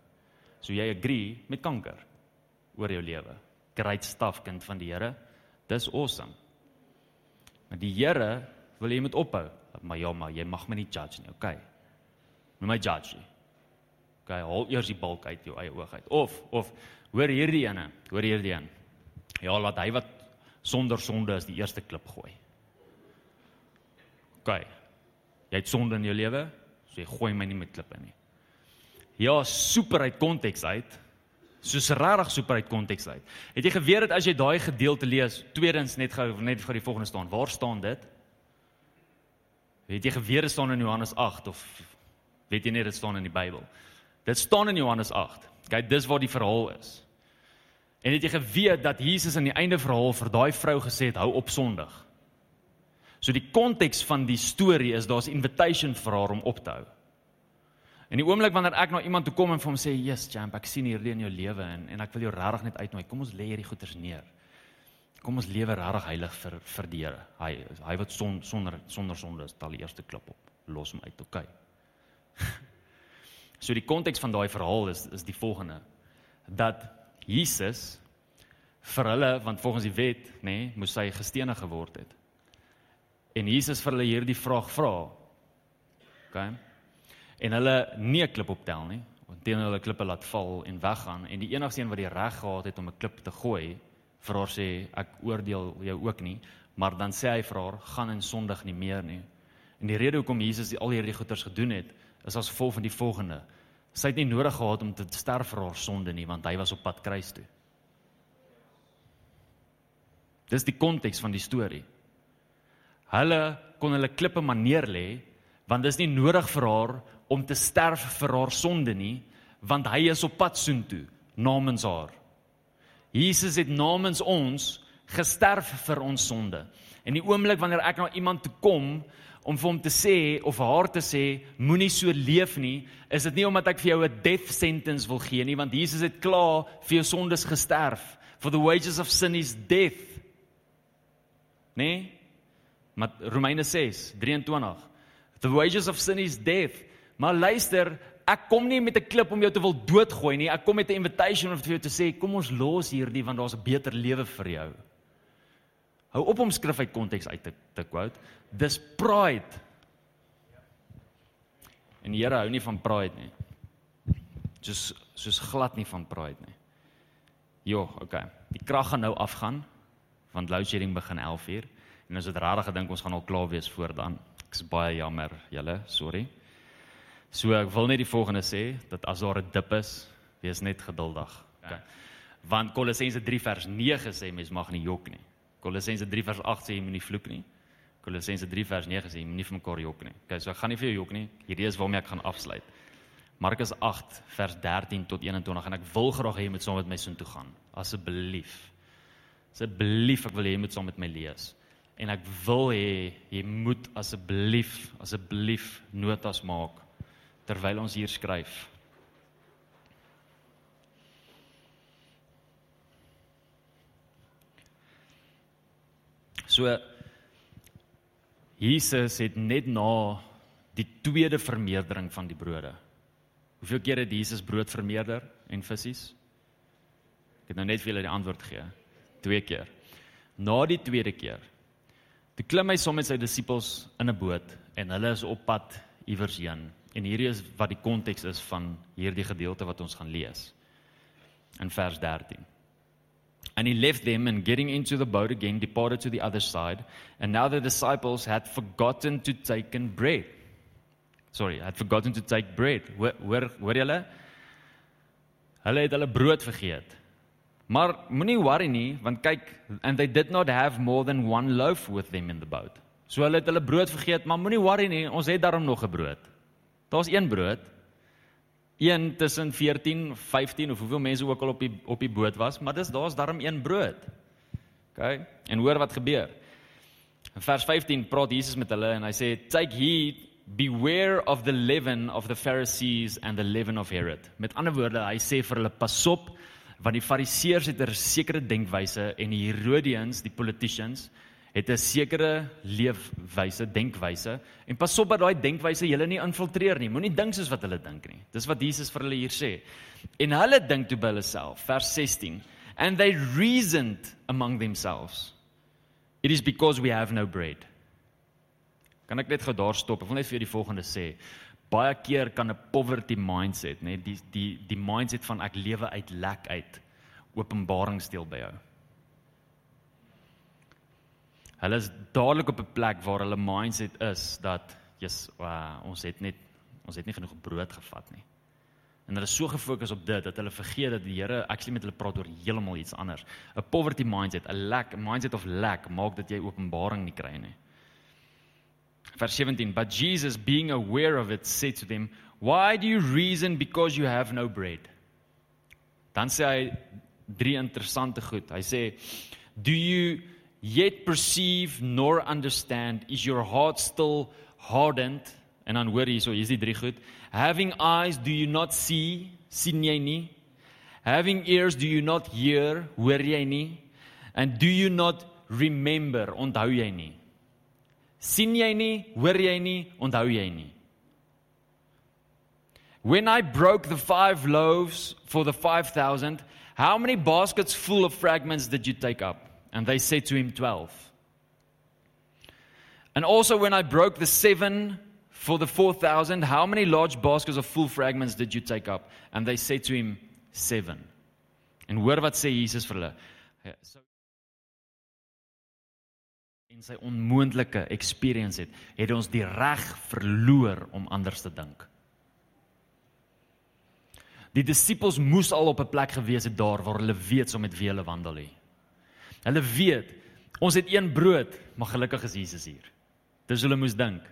So jy agree met kanker oor jou lewe. Great stuff kind van die Here. Dis awesome. Maar die Here wil jy moet ophou. Maar ja, maar jy mag my nie judge nie, okay? Moet my judge nie. Okay, haal eers die balk uit jou eie oog uit. Of of hoor hierdie ene, hoor hierdie een. Ja, laat hy wat sonder sonde is die eerste klip gooi. OK. Jy het sonde in jou lewe, so jy gooi my nie met klippe nie. Ja, super uit konteks uit. Soos regtig super uit konteks uit. Het jy geweet dat as jy daai gedeelte lees, tweedens net gou net vir die volgende staan, waar staan dit? Het jy geweet dit staan in Johannes 8 of weet jy net dit staan in die Bybel? Dit staan in Johannes 8. Kyk, dis waar die verhaal is. En het jy geweet dat Jesus aan die einde verhaal vir daai vrou gesê het hou op Sondag? So die konteks van die storie is daar's invitation vir haar om op te hou. En die oomblik wanneer ek na iemand toe kom en vir hom sê, "Yes, champ, ek sien hierdie in jou lewe en en ek wil jou regtig net uitnooi. Kom ons lê hierdie goeters neer. Kom ons lewe regtig heilig vir vir die Here. Hy hy wat son, sonder sonder sonde is, tel die eerste klip op. Los hom uit, okay. *laughs* so die konteks van daai verhaal is is die volgende dat Jesus vir hulle want volgens die wet nê nee, moes hy gestenig geword het. En Jesus vir hulle hierdie vraag vra. OK. En hulle nie 'n klip optel nie, teen hulle klippe laat val en weggaan en die enigste een wat die reg gehad het om 'n klip te gooi vir haar sê ek oordeel jou ook nie, maar dan sê hy vir haar gaan in sondig nie meer nie. En die rede hoekom Jesus al hierdie goeters gedoen het, is as gevolg van die volgende: Sy het nie nodig gehad om te sterf vir haar sonde nie, want hy was op pad kruis toe. Dis die konteks van die storie. Hulle kon hulle klippe maar neerlê, want dis nie nodig vir haar om te sterf vir haar sonde nie, want hy is op pad soontoe namens haar. Jesus het namens ons gesterf vir ons sonde. En die oomblik wanneer ek na iemand toe kom om vir hom te sê of haar te sê moenie so leef nie, is dit nie omdat ek vir jou 'n death sentence wil gee nie, want Jesus het klaar vir jou sondes gesterf. For the wages of sin is death. Nee? Maar Romeine 6:23. The wages of sin is death. Maar luister, ek kom nie met 'n klip om jou te wil doodgooi nie. Ek kom met 'n invitation om vir jou te sê kom ons los hierdie want daar's 'n beter lewe vir jou. Hou op om skrif uit konteks uit te te quote. Dis pride. En die Here hou nie van pride nie. Soos soos glad nie van pride nie. Jo, okay. Die krag gaan nou afgaan want load shedding begin 11:00 en ons het regtig gedink ons gaan al klaar wees voor dan. Ek is baie jammer, julle, sorry. So ek wil net die volgende sê dat as daar 'n dip is, wees net geduldig. Okay. Want Kolossense 3 vers 9 sê mens mag nie jok nie. Kolossense 3 vers 8 sê jy moenie vloek nie. Kolossense 3 vers 9 sê jy moenie vir mekaar jok nie. Okay, so ek gaan nie vir jou jok nie. Hierdie is waarmee ek gaan afsluit. Markus 8 vers 13 tot 21 en ek wil graag hê jy moet saam met my soheen toe gaan. Asseblief. Asseblief, ek wil hê jy moet saam met my lees. En ek wil hê jy moet asseblief, asseblief notas maak terwyl ons hier skryf. So Jesus het net na die tweede vermeerdering van die brode. Hoeveel keer het Jesus brood vermeerder en visse? Ek het nou net vir julle die antwoord gegee. Twee keer. Na die tweede keer. Toe klim hy saam met sy disippels in 'n boot en hulle is op pad iewers heen. En hierdie is wat die konteks is van hierdie gedeelte wat ons gaan lees. In vers 13. And he left them and getting into the boat again departed to the other side. And now the disciples had forgotten to take bread. Sorry, had forgotten to take bread. Hoor hoor julle? Hulle het hulle brood vergeet. Maar moenie worry nie, want kyk, and they did not have more than one loaf with them in the boat. So hulle het hulle brood vergeet, maar moenie worry nie, ons het daarom nog 'n brood. Daar's een brood een tussen 14, 15 of hoeveel mense ook al op die op die boot was, maar dis daar's darm een brood. OK? En hoor wat gebeur. In vers 15 praat Jesus met hulle en hy sê take heed beware of the leaven of the Pharisees and the leaven of Herod. Met ander woorde, hy sê vir hulle pas op want die Fariseërs het 'n sekere denkwyse en die Herodians, die politicians, het 'n sekere leefwyse, denkwyse en pas op dat daai denkwyse julle nie infiltreer nie. Moenie dink soos wat hulle dink nie. Dis wat Jesus vir hulle hier sê. En hulle dink toe by hulle self, vers 16, and they reasoned among themselves. It is because we have no bread. Kan ek net gou daar stop? Ek wil net vir julle die volgende sê. Baie keer kan 'n poverty mindset, nê, die die die mindset van ek lewe uit lek uit, openbaring steel by jou. Hulle is dadelik op 'n plek waar hulle mindset is dat jy's uh, ons het net ons het nie genoeg brood gevat nie. En hulle is so gefokus op dit dat hulle vergeet dat die Here actually met hulle praat oor heeltemal iets anders. 'n Poverty mindset, 'n lack, mindset of lack maak dat jy openbaring nie kry nie. Vers 17, but Jesus being aware of it said to them, "Why do you reason because you have no bread?" Dan sê hy drie interessante goed. Hy sê, "Do you yet perceive nor understand is your heart still hardened? En dan hoor hierso hier's die drie goed. Having eyes do you not see? sien jy nie? Having ears do you not hear? hoor jy nie? And do you not remember? onthou jy nie? sien jy nie? hoor jy nie? onthou jy nie? When i broke the five loaves for the 5000 how many baskets full of fragments did you take up And they said to him, 12. And also, when I broke the seven for the 4,000, how many large baskets of full fragments did you take up? And they said to him, Seven. En hoor wat sê Jesus vir hulle. So in sy onmoontlike experience het, het ons die reg verloor om anders te dink. Die disippels moes al op 'n plek gewees het daar waar hulle weet so met wie hulle wandel het. Hulle weet ons het een brood, maar gelukkig is Jesus hier. Dis hulle moes dink.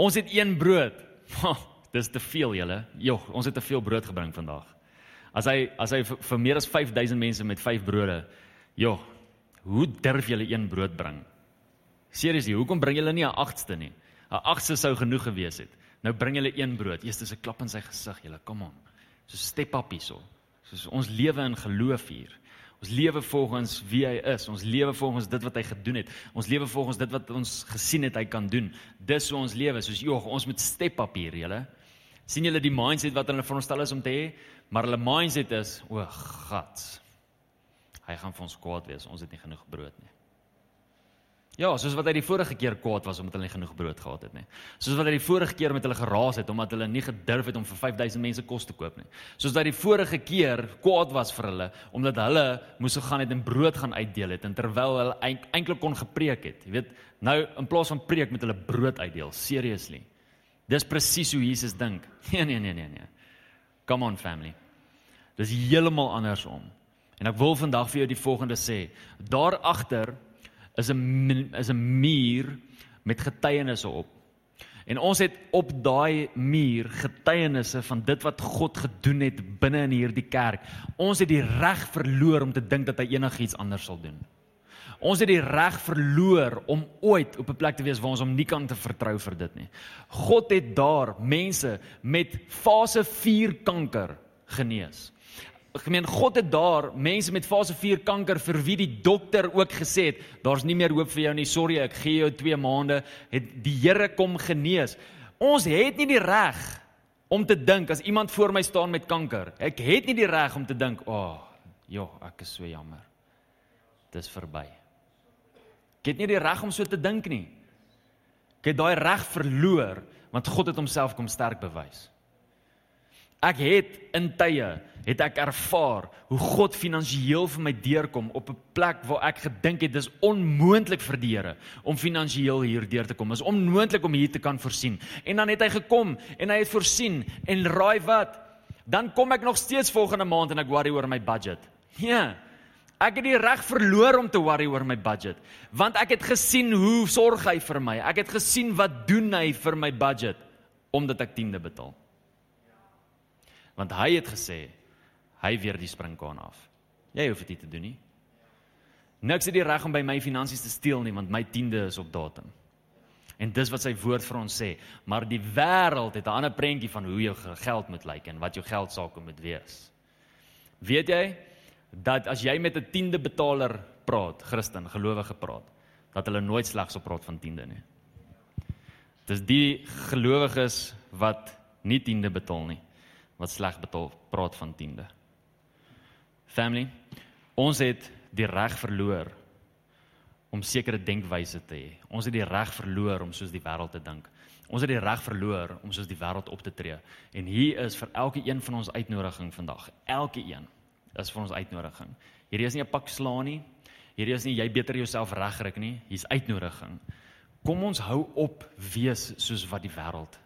Ons het een brood. dis te veel julle. Jog, ons het te veel brood gebring vandag. As hy as hy vir, meer as 5000 mense met 5 brode. Jog, hoe durf julle een brood bring? Seriously, hoekom bring julle nie 'n agste nie? 'n Agste sou genoeg gewees het. Nou bring julle een brood. Eers is 'n klap in sy gesig, julle. Kom on. So step up hierso. Soos ons lewe in geloof hier. Ons lewe volgens wie hy is. Ons lewe volgens dit wat hy gedoen het. Ons lewe volgens dit wat ons gesien het hy kan doen. Dis hoe ons lewe. Soos joh, ons moet step up hier, julle. sien julle die mindset wat hulle veronderstel is om te hê? Maar hulle mindset is, o, God. Hy gaan vir ons kwaad wees. Ons het nie genoeg brood nie. Ja, soos wat hy die vorige keer kwaad was omdat hulle nie genoeg brood gehad het nie. Soos wat hy die vorige keer met hulle geraas het omdat hulle nie gedurf het om vir 5000 mense kos te koop nie. Soos dat hy die vorige keer kwaad was vir hulle omdat hulle moes gegaan het en brood gaan uitdeel het en terwyl hulle eintlik kon gepreek het. Jy weet, nou in plaas van preek met hulle brood uitdeel. Seriously. Dis presies hoe Jesus dink. *laughs* Nee, nee, nee, nee, nee. Come on family. Dis heeltemal andersom. En ek wil vandag vir jou die volgende sê. Daar agter is 'n is 'n muur met getuienisse op. En ons het op daai muur getuienisse van dit wat God gedoen het binne in hierdie kerk. Ons het die reg verloor om te dink dat hy enigiets anders sal doen. Ons het die reg verloor om ooit op 'n plek te wees waar ons hom nie kan te vertrou vir dit nie. God het daar mense met fase 4 kanker genees gemeen God het daar mense met fase 4 kanker vir wie die dokter ook gesê het daar's nie meer hoop vir jou nie sorry ek gee jou 2 maande. Het die Here kom genees. Ons het nie die reg om te dink as iemand voor my staan met kanker. Ek het nie die reg om te dink o oh, ja ek is so jammer. Dis verby. Ek het nie die reg om so te dink nie. Ek het daai reg verloor want God het homself kom sterk bewys Ek het in tye het ek ervaar hoe God finansiëel vir my deurkom op 'n plek waar ek gedink het dis onmoontlik vir die Here om finansiëel hier deur te kom. Dit is onmoontlik om hier te kan voorsien. En dan het hy gekom en hy het voorsien en raai wat? Dan kom ek nog steeds volgende maand en ek worry oor my budget. Ja. Ek het die reg verloor om te worry oor my budget, want ek het gesien hoe sorg hy vir my. Ek het gesien wat doen hy vir my budget omdat ek tiende betaal want hy het gesê hy weer die springkaan af. Jy hoef dit nie te doen nie. Niks het die reg om by my finansies te steel nie want my tiende is op datum. En dis wat sy woord vir ons sê, maar die wêreld het 'n ander prentjie van hoe jou geld moet lyk en wat jou geld sake moet wees. Weet jy dat as jy met 'n tiende betaler praat, Christen, gelowige praat, dat hulle nooit slegs op praat van tiende nie. Dis die gelowiges wat nie tiende betaal nie wat sleg betaal praat van tiende. Family, ons het die reg verloor om sekere denkwyse te hê. Ons het die reg verloor om soos die wêreld te dink. Ons het die reg verloor om soos die wêreld op te tree. En hier is vir elke een van ons uitnodiging vandag. Elke een is vir ons uitnodiging. Hierdie is nie 'n pak slaan nie. Hierdie is nie jy beter jouself regkry nie. Hier's uitnodiging. Kom ons hou op wees soos wat die wêreld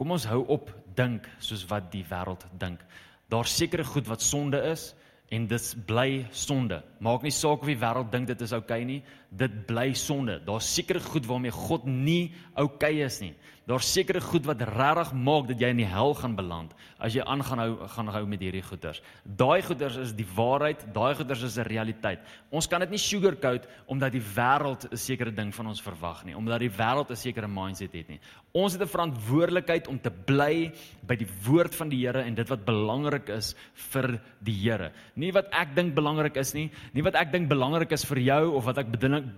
Kom ons hou op dink soos wat die wêreld dink. Daar's sekere goed wat sonde is en dit bly sonde. Maak nie saak of die wêreld dink dit is oukei okay nie, dit bly sonde. Daar's sekere goed waarmee God nie okay is nie. Daar's sekere goed wat regtig maak dat jy in die hel gaan beland as jy aangaan hou gaan hou met hierdie goeters. Daai goeters is die waarheid, daai goeters is 'n realiteit. Ons kan dit nie sugarcoat omdat die wêreld 'n sekere ding van ons verwag nie, omdat die wêreld 'n sekere mindset het nie. Ons het 'n verantwoordelikheid om te bly by die woord van die Here en dit wat belangrik is vir die Here. Nie wat ek dink belangrik is nie, nie wat ek dink belangrik is vir jou of wat ek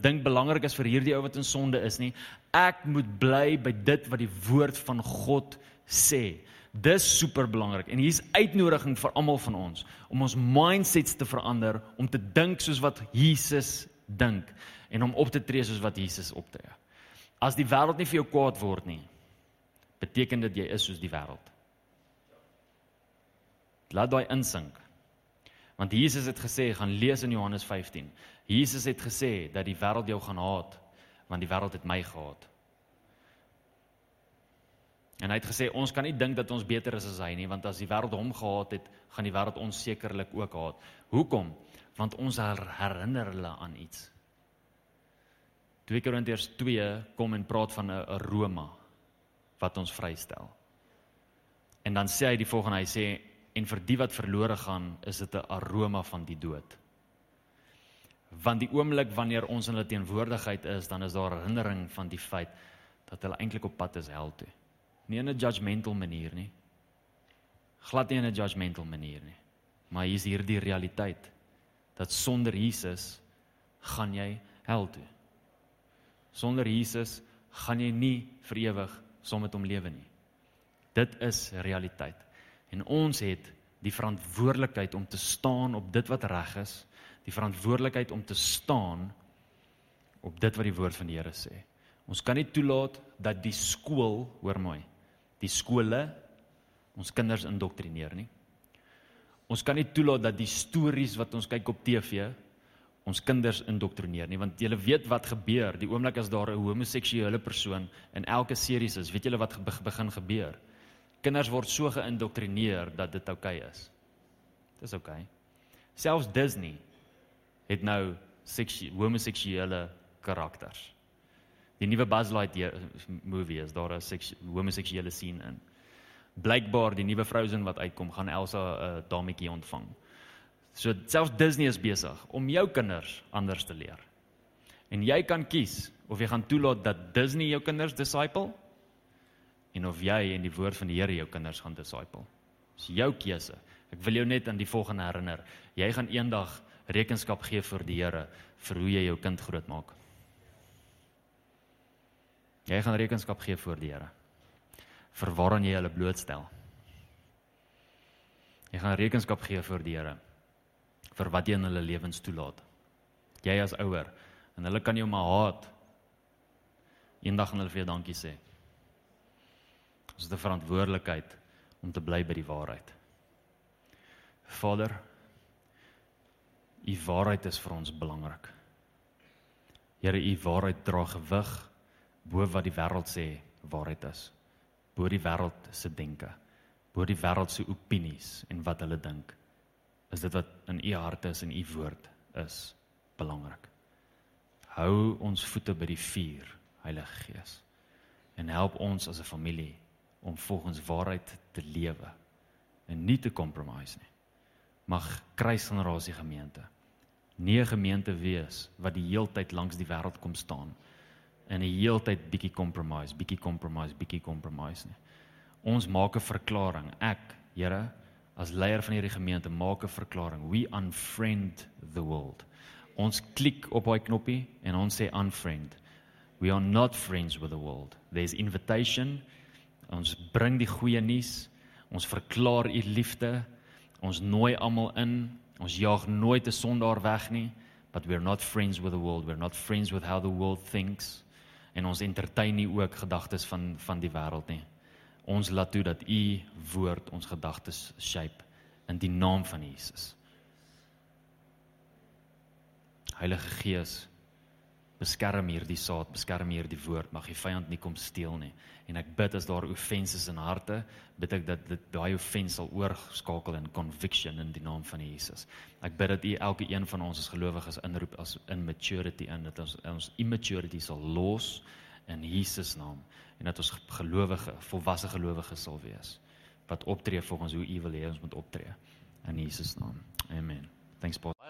dink belangrik is vir hierdie ou wat in sonde is nie. Ek moet bly by dit wat die woord van God sê. Dis super belangrik en hier's uitnodiging vir almal van ons om ons mindsets te verander om te dink soos wat Jesus dink en om op te tree soos wat Jesus optree. As die wêreld nie vir jou kwaad word nie, beteken dit jy is soos die wêreld. Laat daai insink. Want Jesus het gesê, gaan lees in Johannes 15. Jesus het gesê dat die wêreld jou gaan haat want die wêreld het my gehaat. En hy het gesê ons kan nie dink dat ons beter is as hy nie, want as die wêreld hom gehaat het, gaan die wêreld ons sekerlik ook haat. Hoekom? Want ons herinner hulle aan iets. 2 Korintiërs 2 kom en praat van 'n aroma wat ons vrystel. En dan sê hy die volgende, hy sê en vir die wat verlore gaan, is dit 'n aroma van die dood. Want die oomblik wanneer ons in hulle teenwoordigheid is, dan is daar herinnering van die feit dat hulle eintlik op pad is hel toe. Nie in 'n judgmental manier nie. Glad nie in 'n judgmental manier nie. Maar hier is hierdie realiteit dat sonder Jesus gaan jy hel toe. Sonder Jesus gaan jy nie vir ewig saam met hom lewe nie. Dit is realiteit. En ons het die verantwoordelikheid om te staan op dit wat reg is, die verantwoordelikheid om te staan op dit wat die woord van die Here sê. Ons kan nie toelaat dat die skool, hoor mooi, die skole ons kinders indoktrineer nie. Ons kan nie toelaat dat die stories wat ons kyk op TV ons kinders indoktrineer nie want julle weet wat gebeur die oomblik as daar 'n homoseksuele persoon in elke serie is weet julle wat begin gebeur kinders word so geïndoktrineer dat dit oukei okay is dis oukei okay. selfs Disney het nou homoseksuele karakters die nuwe Buzz Lightyear movie is daar 'n homoseksuele scene in blykbaar die nuwe Frozen wat uitkom gaan Elsa 'n uh, dametjie ontvang So selfs Disney is besig om jou kinders anders te leer. En jy kan kies of jy gaan toelaat dat Disney jou kinders disciple en of jy in die woord van die Here jou kinders gaan disciple. Dis jou keuse. Ek wil jou net aan die volgende herinner. Jy gaan eendag rekenskap gee vir die Here vir hoe jy jou kind grootmaak. Jy gaan rekenskap gee voor die Here vir waaraan jy hulle blootstel. Jy gaan rekenskap gee voor die Here vir wat jy in hulle lewens toelaat. Jy as ouer en hulle kan jou maar haat. Eendag gaan hulle vir jou dankie sê. Ons het 'n verantwoordelikheid om te bly by die waarheid. Vader, u waarheid is vir ons belangrik. Here, u waarheid dra gewig bo wat die wêreld sê waarheid is. Bo die wêreld se denke, bo die wêreld se opinies en wat hulle dink is dit wat in u hart is en u woord is belangrik. Hou ons voete by die vuur, Heilige Gees. En help ons as 'n familie om volgens waarheid te lewe en nie te compromise nie. Mag kruisgenerasie gemeente nie 'n gemeente wees wat die heeltyd langs die wêreld kom staan en die heeltyd bietjie compromise, bietjie compromise, bietjie compromise nie. Ons maak 'n verklaring. Ek, Here, as leier van hierdie gemeente maak 'n verklaring. We unfriend the world. Ons klik op daai knoppie en ons sê unfriend. We are not friends with the world. There's invitation. Ons bring die goeie nuus. Ons verklaar u liefde. Ons nooi almal in. Ons jaag nooit 'n sondaar weg nie. But we're not friends with the world. We're not friends with how the world thinks. En ons entertain nie ook gedagtes van van die wêreld nie. Ons laat toe dat u woord ons gedagtes shape in die naam van Jesus. Heilige Gees, beskerm hierdie saad, beskerm hierdie woord, mag die vyand nie kom steel nie. En ek bid as daar offenses in harte, bid ek dat dit daai offense sal oorskakel in conviction in die naam van Jesus. Ek bid dat U elke een van ons as gelowiges inroep as in maturity in dat ons ons immaturity sal los in Jesus naam en dat ons gelowige, volwasse gelowiges sal wees wat optree volgens hoe U wil hê ons moet optree in Jesus naam. Amen. Thanks Paul.